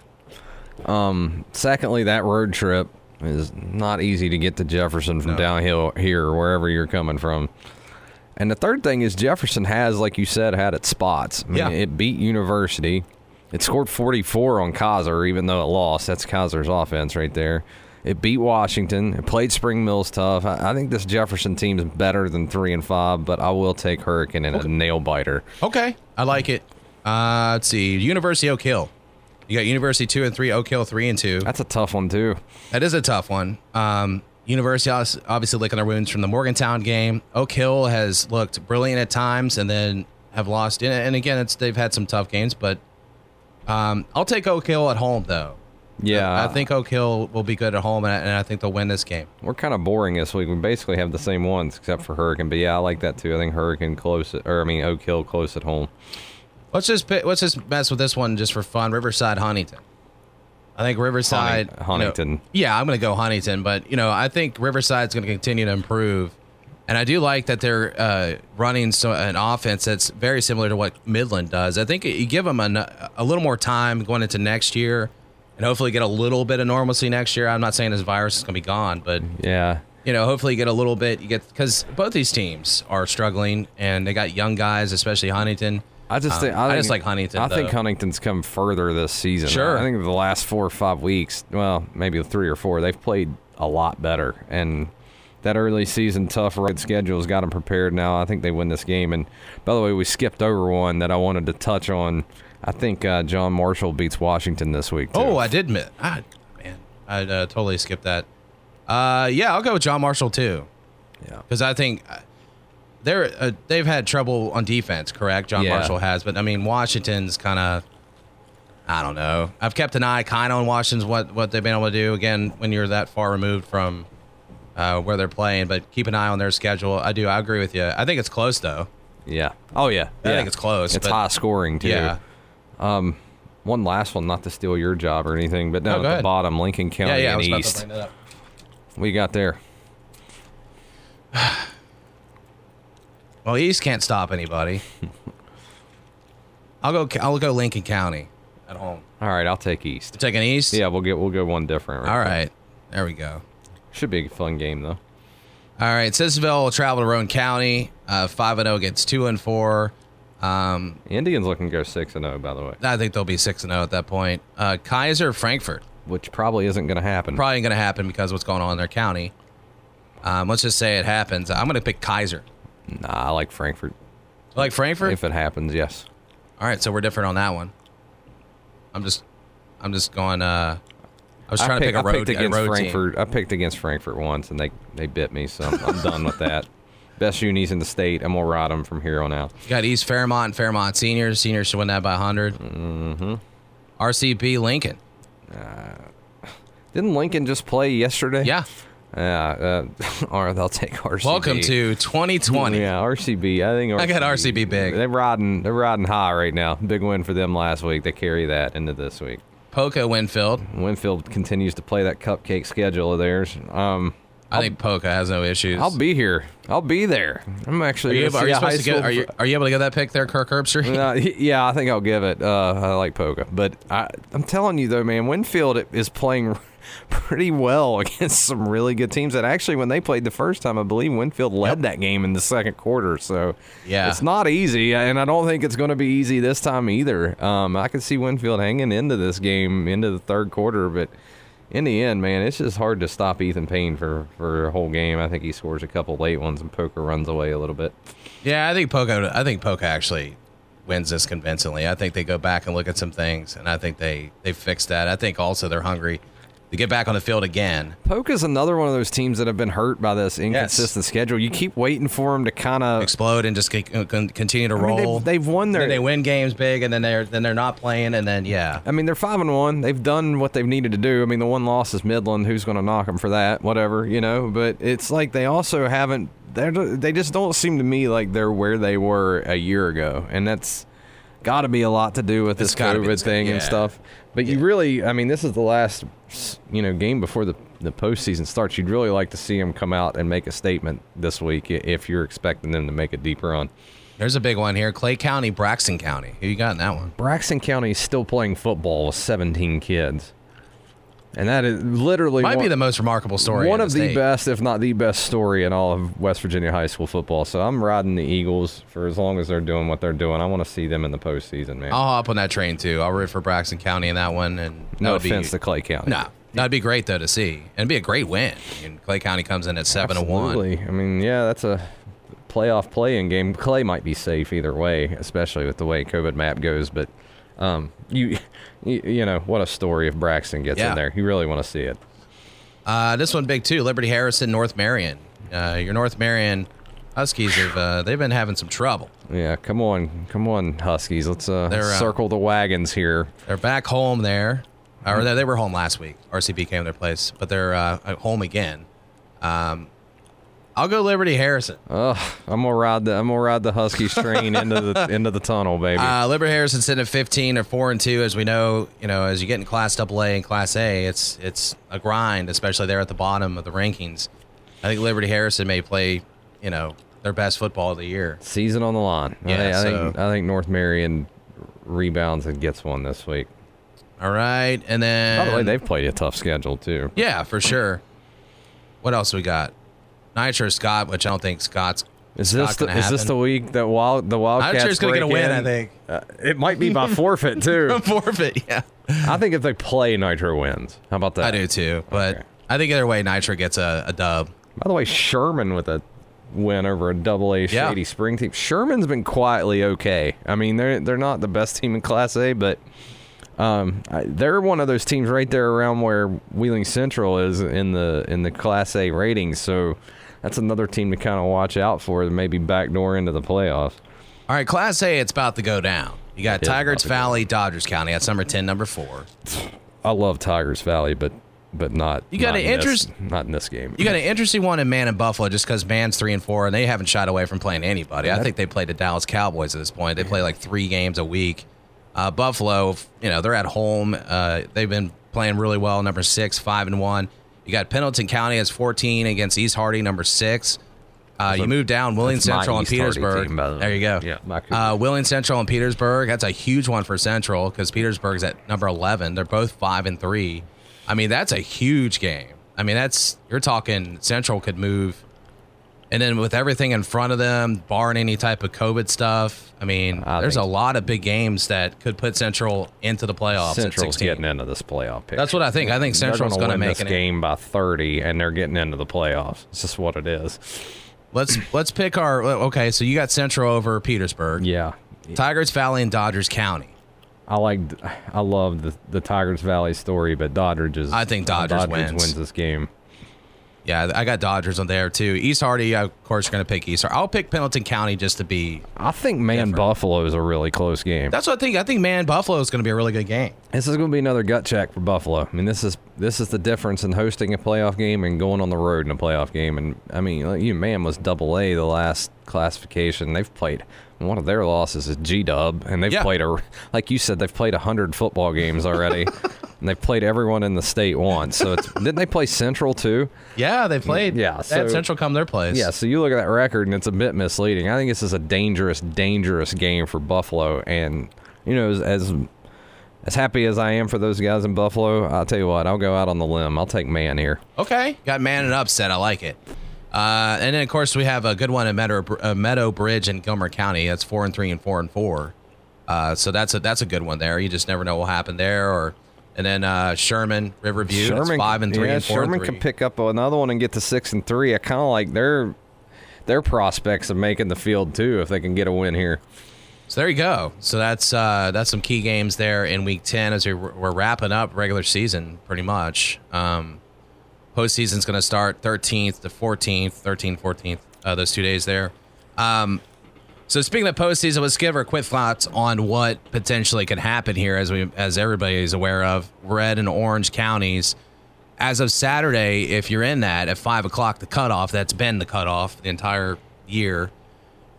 Um, secondly, that road trip is not easy to get to Jefferson from No. downhill here or wherever you're coming from. And the third thing is Jefferson has, like you said, had its spots. I mean, Yeah. it beat University. It scored 44 on Keyser, even though it lost. That's Keyser's offense right there. It beat Washington. It played Spring Mills tough. I, I think this Jefferson team is better than three and five, but I will take Hurricane in a nail biter. Okay, I like it. Uh, let's see, University Oak Hill. You got University two and three, Oak Hill three and two. That's a tough one too. That is a tough one. Um, University obviously licking their wounds from the Morgantown game. Oak Hill has looked brilliant at times and then have lost. And- And again, it's they've had some tough games, but um, I'll take Oak Hill at home though. Yeah, I think Oak Hill will be good at home, and I, think they'll win this game. we're kind of boring this week. We basically have the same ones except for Hurricane. But yeah, I like that too. I think Hurricane close, or I mean Oak Hill close at home. Let's just pick, let's just mess with this one just for fun. Riverside Huntington. I think Riverside Hunting- you know- Huntington. yeah, I'm going to go Huntington, but you know I think Riverside's going to continue to improve, and I do like that they're uh, running so an offense that's very similar to what Midland does. I think you give them a, a little more time going into next year, and hopefully get a little bit of normalcy next year. I'm not saying this virus is going to be gone, but Yeah, you know, hopefully you get a little bit. You get because both these teams are struggling, and they got young guys, especially Huntington. I just Um, think I I, just like Huntington, I think. Huntington's come further this season. Sure. I think the last four or five weeks, well, maybe three or four, they've played a lot better. And that early season tough red schedule has got them prepared now. I think they win this game. And by the way, we skipped over one that I wanted to touch on. I think uh, John Marshall beats Washington this week. Too. Oh, I did admit. Ah, man, I uh, totally skipped that. Uh, yeah, I'll go with John Marshall too, yeah. because I think uh, they're uh, they've had trouble on defense. Correct, John Yeah. Marshall has, but I mean Washington's kind of. I don't know. I've kept an eye kind of on Washington's what what they've been able to do. Again, when you're that far removed from uh, where they're playing, but keep an eye on their schedule. I do. I agree with you. I think it's close though. Yeah. Oh, yeah. I yeah. think it's close, It's high scoring, too. Yeah. One last one, not to steal your job or anything, but Oh, down go at the bottom, Lincoln County Yeah, yeah. And East. to bring that up. What you got there? [sighs] Well, East can't stop anybody. [laughs] I'll go. I'll go Lincoln County. at home. All right, I'll take East. Taking East. Yeah, we'll get we'll go one different. All quick. right. There we go. Should be a fun game though. All right. Sissonville will travel to Roane County. Uh, Five and zero against two and four. Um, Indians looking to go six and zero, by the way, I think they'll be six and zero at that point. Uh, Keyser, Frankfort. which probably isn't going to happen. Probably going to happen because of what's going on in their county. Um, let's just say it happens. I'm going to pick Keyser. Nah, I like Frankfort. You Like Frankfort. If it happens, yes. All right, so we're different on that one. I'm just, I'm just going. Uh, I was trying I, to pick a I road, picked a against road team. Frankfort. I picked against Frankfort once, and they they bit me, so I'm, I'm done with that. [laughs] Best unis in the state. I'm gonna ride them from here on out. You got East Fairmont Fairmont Seniors. Seniors should win that by 100. Mm-hmm. RCB Lincoln. [laughs] Didn't Lincoln just play yesterday? Yeah. Yeah. Uh, [laughs] or they'll take RCB. Welcome to 2020. Yeah, RCB. I think RCB, I got RCB big. They're riding. They're riding high right now. Big win for them last week. They carry that into this week. Poca Winfield. Winfield continues to play that cupcake schedule of theirs. Um, I think Poca has no issues. I'll be here. I'll be there. I'm Are actually. you, gonna are you supposed to get? Are you, are you able to get that pick there, Kirk Herbstreit? [laughs] Uh, yeah, I think I'll give it. Uh, I like Poca, but I, I'm telling you though, man, Winfield is playing [laughs] pretty well against some really good teams. And actually, when they played the first time, I believe Winfield led that game in the second quarter. So Yeah. it's not easy, and I don't think it's going to be easy this time either. Um, I could see Winfield hanging into this game into the third quarter, but. In the end, man, it's just hard to stop Ethan Payne for, for a whole game. I think he scores a couple late ones and Poca runs away a little bit. Yeah, I think Poca. I think Poca actually wins this convincingly. I think they go back and look at some things, and I think they they fix that. I think also they're hungry to get back on the field again. Poke Poca's another one of those teams that have been hurt by this inconsistent schedule. You keep waiting for them to kind of. Explode and just uh, continue to I mean, roll. they've, they've won their. they win games big, and then they're then they're not playing, and then yeah, I mean, they're five and one. They've done what they've needed to do. I mean, the one loss is Midland. Who's going to knock them for that? Whatever, you know. But it's like they also haven't. They they just don't seem to me like they're where they were a year ago, and that's got to be a lot to do with It's this COVID thing and stuff. But you really, I mean, this is the last, you know, game before the the postseason starts. You'd really like to see them come out and make a statement this week if you're expecting them to make a deep run. there's a big one here: Clay County, Braxton County. Who you got in that one? Braxton County is still playing football with 17 kids. And that is literally Might one, be the most remarkable story. one of the state. best, if not the best story in all of West Virginia high school football. So I'm riding the Eagles for as long as they're doing what they're doing. I want to see them in the postseason, man. I'll hop on that train too. I'll root for Braxton County in that one, and that no offense be, to Clay County. No, that'd be great though to see, and it'd be a great win. I mean, Clay County comes in at seven to one. Absolutely. I mean, yeah, that's a playoff playing game. Clay might be safe either way, especially with the way COVID map goes. But um, you, [laughs] you, you know, what a story if Braxton gets Yeah. in there. You really want to see it. Uh, this one big too. Liberty Harrison, North Marion. Uh, your North Marion Huskies have uh, they've been having some trouble. Yeah, come on, come on, Huskies. Let's uh, uh, circle the wagons here. They're back home there, or they, they were home last week. RCB came to their place, but they're uh, home again. Um, I'll go Liberty Harrison. Ugh, I'm gonna ride the I'm gonna ride the Huskies [laughs] train into the into the tunnel, baby. Uh, Liberty Harrison sitting at 15 or four and two, as we know. You know, as you get in Class AA and Class A, it's it's a grind, especially there at the bottom of the rankings. I think Liberty Harrison may play, you know, their best football of the year. Season on the line. I Yeah, think- I, think I think North Marion rebounds and gets one this week. All right, and then By the way, they've played a tough schedule too. yeah, for sure. What else we got? Nitro Scott, which I don't think Scott's Is this the, is this the week that wild the Wildcats Nitro's gonna get a win, in? I think. Uh, it might be by [laughs] forfeit too. [laughs] forfeit? Yeah, I think if they play, Nitro wins. How about that? I do too. But Okay. I think either way, Nitro gets a, a dub. By the way, Sherman with a win over a double A Yeah. Shady Spring team. Sherman's been quietly okay. I mean, they're they're not the best team in Class A, but um, they're one of those teams right there around where Wheeling Central is in the in the Class A ratings. So that's another team to kind of watch out for, and maybe backdoor into the playoffs. All right, Class A, it's about to go down. You got Tygarts Valley, Doddridge County. That's number ten, number four. I love Tygarts Valley, but but not. You got not an in this- interest- Not in this game. You got an interesting one in Man and Buffalo just because Man's three and four, and they haven't shied away from playing anybody. I think they played the Dallas Cowboys at this point. They play like three games a week. Uh, Buffalo, you know, they're at home. Uh, they've been playing really well. Number six, five and one. You got Pendleton County as fourteen against East Hardy, number six. Uh, you move down Wheeling Central and East Petersburg. team, the there you go. Yeah, uh, Wheeling Central and Petersburg. That's a huge one for Central because Petersburg's at number eleven. They're both five and three. I mean, that's a huge game. I mean, that's you're talking Central could move, and then with everything in front of them, barring any type of COVID stuff. I mean, I there's a lot of big games that could put Central into the playoffs. Central's 16. getting into this playoff picture. That's what I think. I think Central's going to make this game by 30, and they're getting into the playoffs. It's just what it is. Let's let's pick our. Okay, so you got Central over Petersburg. Yeah, Tygarts Valley and Doddridge County. I like. I love the the Tygarts Valley story, but Doddridge is. I think Doddridge wins. wins this game. Yeah, I got Doddridge on there too. East Hardy, of course, you're going to pick East Hardy. I'll pick Pendleton County just to be. I think Man Buffalo is a really close game. That's what I think. I think Man Buffalo is going to be a really good game. This is going to be another gut check for Buffalo. I mean, this is this is the difference in hosting a playoff game and going on the road in a playoff game. And I mean, you man was Double A the last classification. They've played one of their losses is G Dub, and they've Yeah. played a like you said they've played hundred football games already, [laughs] and they've played everyone in the state once. So it's didn't they play Central too? Yeah, they played. Yeah, they had Central come their place. Yeah, so you look at that record and it's a bit misleading. I think this is a dangerous, dangerous game for Buffalo. And you know, as as, as happy as I am for those guys in Buffalo, I'll tell you what, I'll go out on the limb. I'll take man here. Okay, got man and upset. I like it. Uh, and then of course we have a good one at Meadow, uh, Meadow Bridge in Gilmer County. That's four and three and four and four. Uh, so that's a that's a good one there. You just never know what will happen there. Or and then uh, Sherman Riverview. that's five and three yeah, and four Sherman and three. can pick up another one and get to six and three. I kind of like their their prospects of making the field too if they can get a win here. So there you go. So that's uh, that's some key games there in Week Ten as we, we're wrapping up regular season pretty much. Um, postseason's going to start 13th to 14th, 13th, 14th, uh, those two days there. Um, so speaking of postseason, let's give our quick thoughts on what potentially could happen here, as we as everybody is aware of. Red and orange counties. As of Saturday, if you're in that at five o'clock, the cutoff that's been the cutoff the entire year,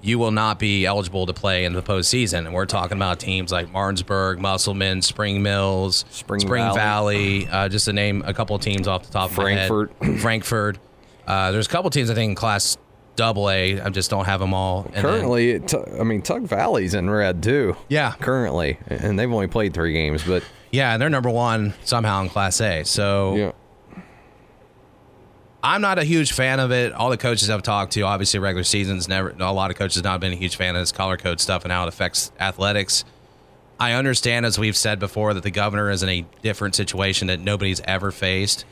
you will not be eligible to play in the postseason. And we're talking about teams like Martinsburg, Musselman, Spring Mills, Spring Valley, uh, just to name a couple of teams off the top of Frankfort. my head. [clears throat] Frankfort. Uh, there's a couple teams I think in Class Double A. I just don't have them all. And Currently, Tu- I mean Tug Valley's in red too. Yeah. currently, and they've only played three games, but yeah, and they're number one somehow in Class A. So yeah. I'm not a huge fan of it. All the coaches I've talked to, obviously, regular seasons never. A lot of coaches have not been a huge fan of this color code stuff and how it affects athletics. I understand, as we've said before, that the governor is in a different situation that nobody's ever faced.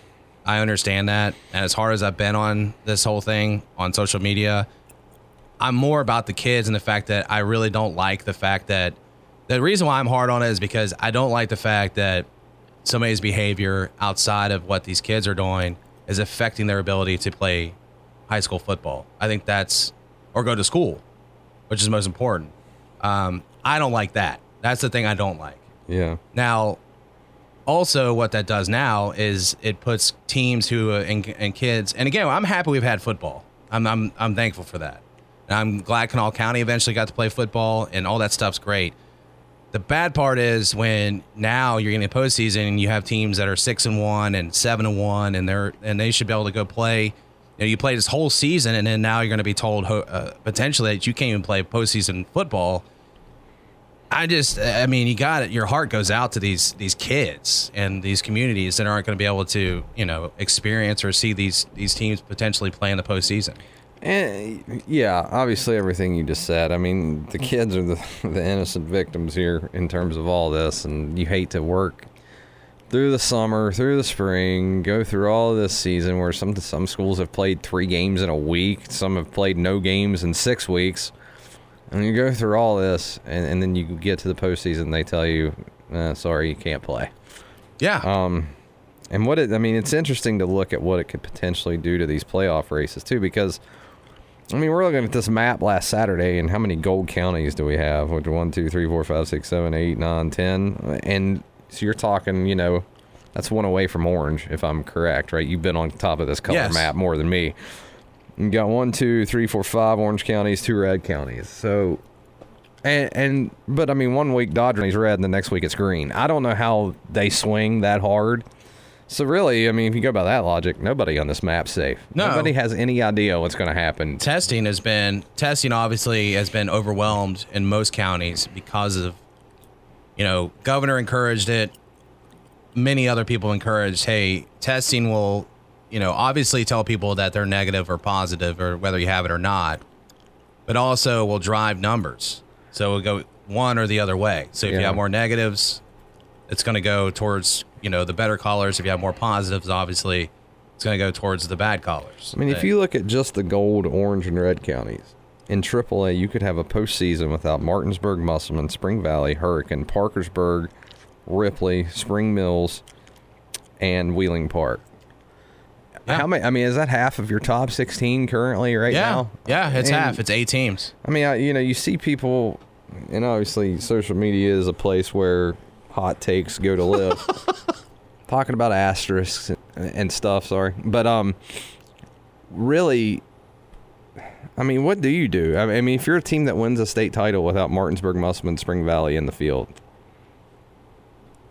I understand that, and as hard as I've been on this whole thing on social media, I'm more about the kids and the fact that I really don't like the fact that the reason why I'm hard on it is because I don't like the fact that somebody's behavior outside of what these kids are doing is affecting their ability to play high school football. I think that's or go to school, which is most important. Um, I don't like that. That's the thing I don't like. Yeah. Now, also, what that does now is it puts teams who uh, and, and kids. And again, I'm happy we've had football. I'm I'm I'm thankful for that. And I'm glad Kanawha County eventually got to play football, and all that stuff's great. The bad part is when now you're getting a postseason and you have teams that are six and one and seven and one, and they're and they should be able to go play. You know, you play this whole season, and then now you're going to be told uh, potentially that you can't even play postseason football. I just, I mean, you got it. Your heart goes out to these these kids and these communities that aren't going to be able to, you know, experience or see these these teams potentially play in the postseason. And yeah, obviously everything you just said. I mean, the kids are the, [laughs] the innocent victims here in terms of all this, and you hate to work through the summer, through the spring, go through all of this season where some some schools have played three games in a week, some have played no games in six weeks, and you go through all this, and, and then you get to the postseason, and they tell you, uh, "Sorry, you can't play." Yeah. Um, and what it, I mean, it's interesting to look at what it could potentially do to these playoff races too, because I mean, we're looking at this map last Saturday, and how many gold counties do we have? Which one, two, three, four, five, six, seven, eight, nine, ten, and so you're talking, you know, that's one away from orange, if I'm correct, right? You've been on top of this color Yes. map more than me. You got one, two, three, four, five orange counties, two red counties. So, and, and but I mean, one week Doddridge is red, and the next week it's green. I don't know how they swing that hard So really, I mean, if you go by that logic, nobody on this map's safe. No. Nobody has any idea what's going to happen. testing has been testing obviously has been overwhelmed in most counties because of you know governor encouraged it many other people encouraged hey testing will you know obviously tell people that they're negative or positive or whether you have it or not but also will drive numbers so it'll go one or the other way so if you have more negatives it's going to go towards you know the better colors if you have more positives obviously it's going to go towards the bad colors I mean, if you look at just the gold, orange, and red counties, in AAA, you could have a postseason without Martinsburg, Musselman, Spring Valley, Hurricane, Parkersburg, Ripley, Spring Mills, and Wheeling Park. Yeah. How many? I mean, is that half of your top 16 currently right yeah now? yeah it's And- half it's eight teams I mean, I, you know, you see people, and obviously social media is a place where hot takes go to live. [laughs] Talking about asterisks and, stuff, sorry. But um really I mean, what do you do? I mean, if you're a team that wins a state title without Martinsburg, Musselman, Spring Valley in the field,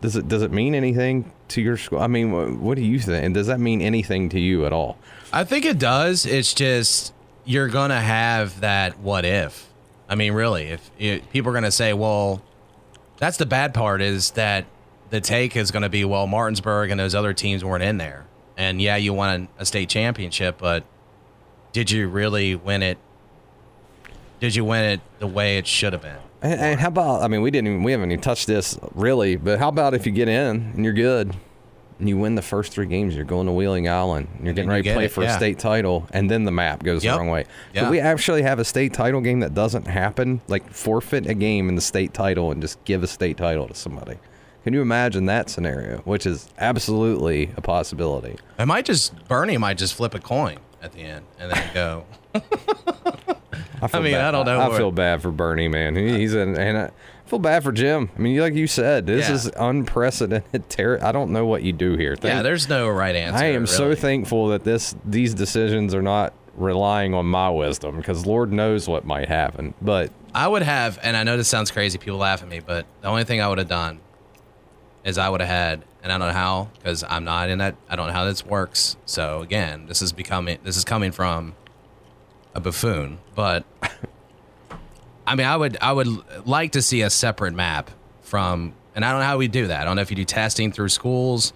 does it does it mean anything to your school? I mean, what, what do you think? And does that mean anything to you at all? I think it does. It's just you're gonna have that what if. I mean, really, if it, people are gonna say, well, that's the bad part is that the take is gonna be, well, Martinsburg and those other teams weren't in there, and yeah, you won a state championship, but did you really win it? Did you win it the way it should have been? And, and how about? I mean, we didn't even we haven't even touched this really, but how about if you get in and you're good, and you win the first three games, you're going to Wheeling Island, you're And getting then you ready to play it, for yeah. a state title, and then the map goes Yep. the wrong way. Yeah. Could we actually have a state title game that doesn't happen? Like forfeit a game in the state title and just give a state title to somebody. Can you imagine that scenario? Which is absolutely a possibility. I might just Bernie might just flip a coin at the end and then go. [laughs] feel mean, bad. I don't know I, what- feel bad for Bernie, man. He, he's in, and I feel bad for Jim. I mean, like you said, this Yeah. is unprecedented [laughs] terror. I don't know what you do here. yeah, there's no right answer. I am so thankful that this these decisions are not relying on my wisdom because Lord knows what might happen. But I would have, and I know this sounds crazy. People laugh at me, but the only thing I would have done is I would have had, and I don't know how because I'm not in that. I don't know how this works. So again, this is becoming this is coming from a buffoon, but I mean, I would I would like to see a separate map from, and I don't know how we do that. I don't know if you do testing through schools.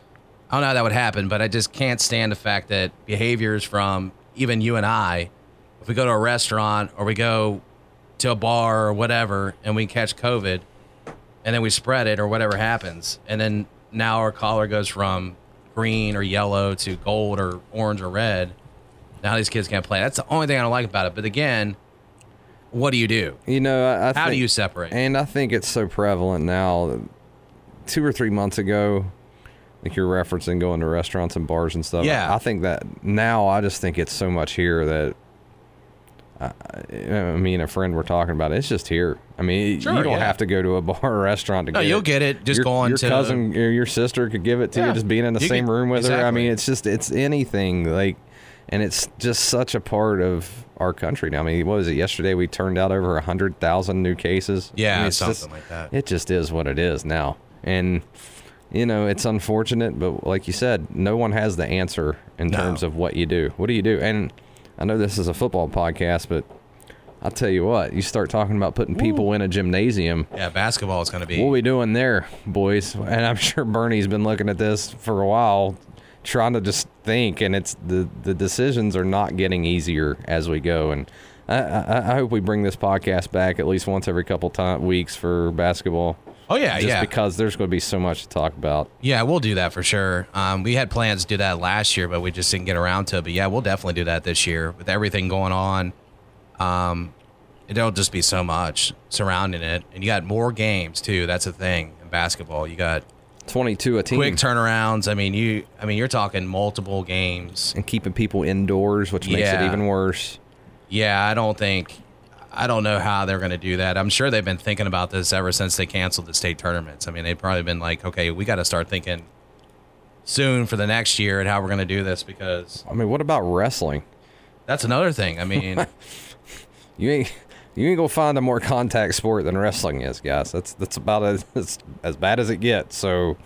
I don't know how that would happen, but I just can't stand the fact that behaviors from even you and I, if we go to a restaurant or we go to a bar or whatever and we catch COVID and then we spread it or whatever happens. And then now our color goes from green or yellow to gold or orange or red. Now these kids can't play. That's the only thing I don't like about it. But again, what do you do? you know, I, I How do you separate? And I think it's so prevalent now. Two or three months ago, like you're referencing going to restaurants and bars and stuff. Yeah. I think that now I just think it's so much here that. I, I me and a friend were talking about it. It's just here. I mean, Sure, you don't yeah. have to go to a [laughs] bar or restaurant to No, get you'll it. get it just your, going your to- cousin or your sister could give it to Yeah. you just being in the You same could- room with her. I mean, it's just it's anything like, and it's just such a part of our country now. I mean, what was it yesterday? We turned out over a hundred thousand new cases. Yeah, I mean, something just- like that. It just is what it is now, and you know it's unfortunate, but like you said, no one has the answer in No. terms of what you do. What do you do? And I know this is a football podcast, but I'll tell you what, you start talking about putting people in a gymnasium. yeah, basketball is going to be. What we doing there, boys? And I'm [laughs] sure Bernie's been looking at this for a while, trying to just think. And it's the the decisions are not getting easier as we go. And I, I, I hope we bring this podcast back at least once every couple time weeks for basketball. oh yeah, just yeah. because there's going to be so much to talk about. Yeah, we'll do that for sure. Um, we had plans to do that last year, but we just didn't get around to it. But yeah, we'll definitely do that this year with everything going on. Um, it'll just be so much surrounding it, and you got more games too. That's the thing in basketball. You got 22 a team. quick turnarounds. I mean, you. I mean, you're talking multiple games. and keeping people indoors, which makes it even worse. Yeah, I don't think. I don't know how they're going to do that. I'm sure they've been thinking about this ever since they canceled the state tournaments. I mean, they've probably been like, okay, we got to start thinking soon for the next year and how we're going to do this because I mean, what about wrestling? that's another thing. I mean, [laughs] You ain't you ain't gonna find a more [laughs] contact sport than wrestling is, guys. That's that's about as [laughs] as, as bad as it gets. So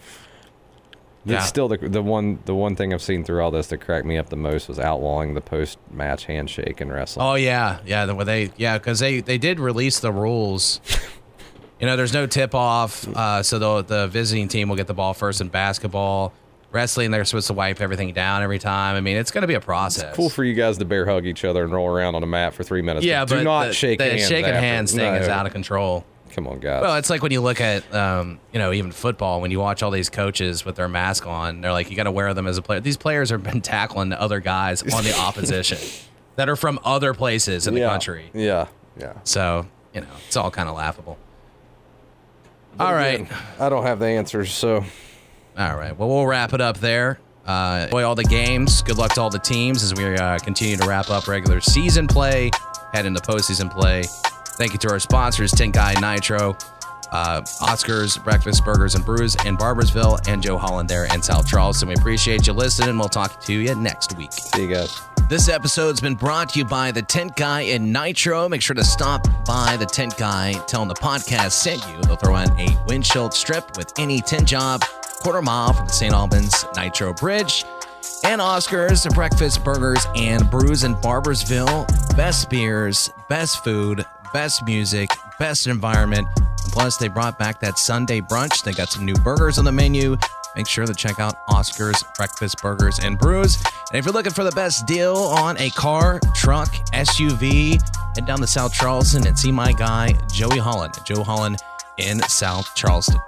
It's Yeah. still the the one the one thing I've seen through all this that cracked me up the most was outlawing the post match handshake in wrestling. Oh yeah, yeah. The, way they yeah, because they they did release the rules. [laughs] you know, there's no tip off, uh, so the the visiting team will get the ball first in basketball. Wrestling, they're supposed to wipe everything down every time. I mean, it's going to be a process. It's Cool for you guys to bear hug each other and roll around on a mat for three minutes. yeah, do but not the, shake the hands. shaking after. hands thing is out of control. Come on, guys. Well, it's like when you look at, um, you know, even football, when you watch all these coaches with their mask on, they're like, you got to wear them as a player. These players have been tackling other guys on the [laughs] opposition that are from other places in the yeah. country. Yeah, yeah. So, you know, it's all kind of laughable. All right. Again, I don't have the answers, so All right. Well, we'll wrap it up there. Uh, enjoy all the games. Good luck to all the teams as we uh, continue to wrap up regular season play, head into postseason play. Thank you to our sponsors, Guy Nitro, uh, Oscars, Breakfast Burgers and Brews in Barboursville, and Joe Holland there in South Charleston. We appreciate you listening. We'll talk to you next week. see you guys. This episode's been brought to you by the Tent Guy in Nitro. Make sure to stop by the Tent Guy, tell them the podcast sent you. They'll throw in a windshield strip with any tent job, quarter mile from St. Albans Nitro Bridge. And Oscars, breakfast, burgers, and brews in Barboursville. Best beers, best food, best music, best environment. Plus, they brought back that Sunday brunch. They got some new burgers on the menu. Make sure to check out Oscars Breakfast Burgers and Brews. And if you're looking for the best deal on a car, truck, SUV, head down to South Charleston and see my guy, Joey Holland. Joe Holland in South Charleston.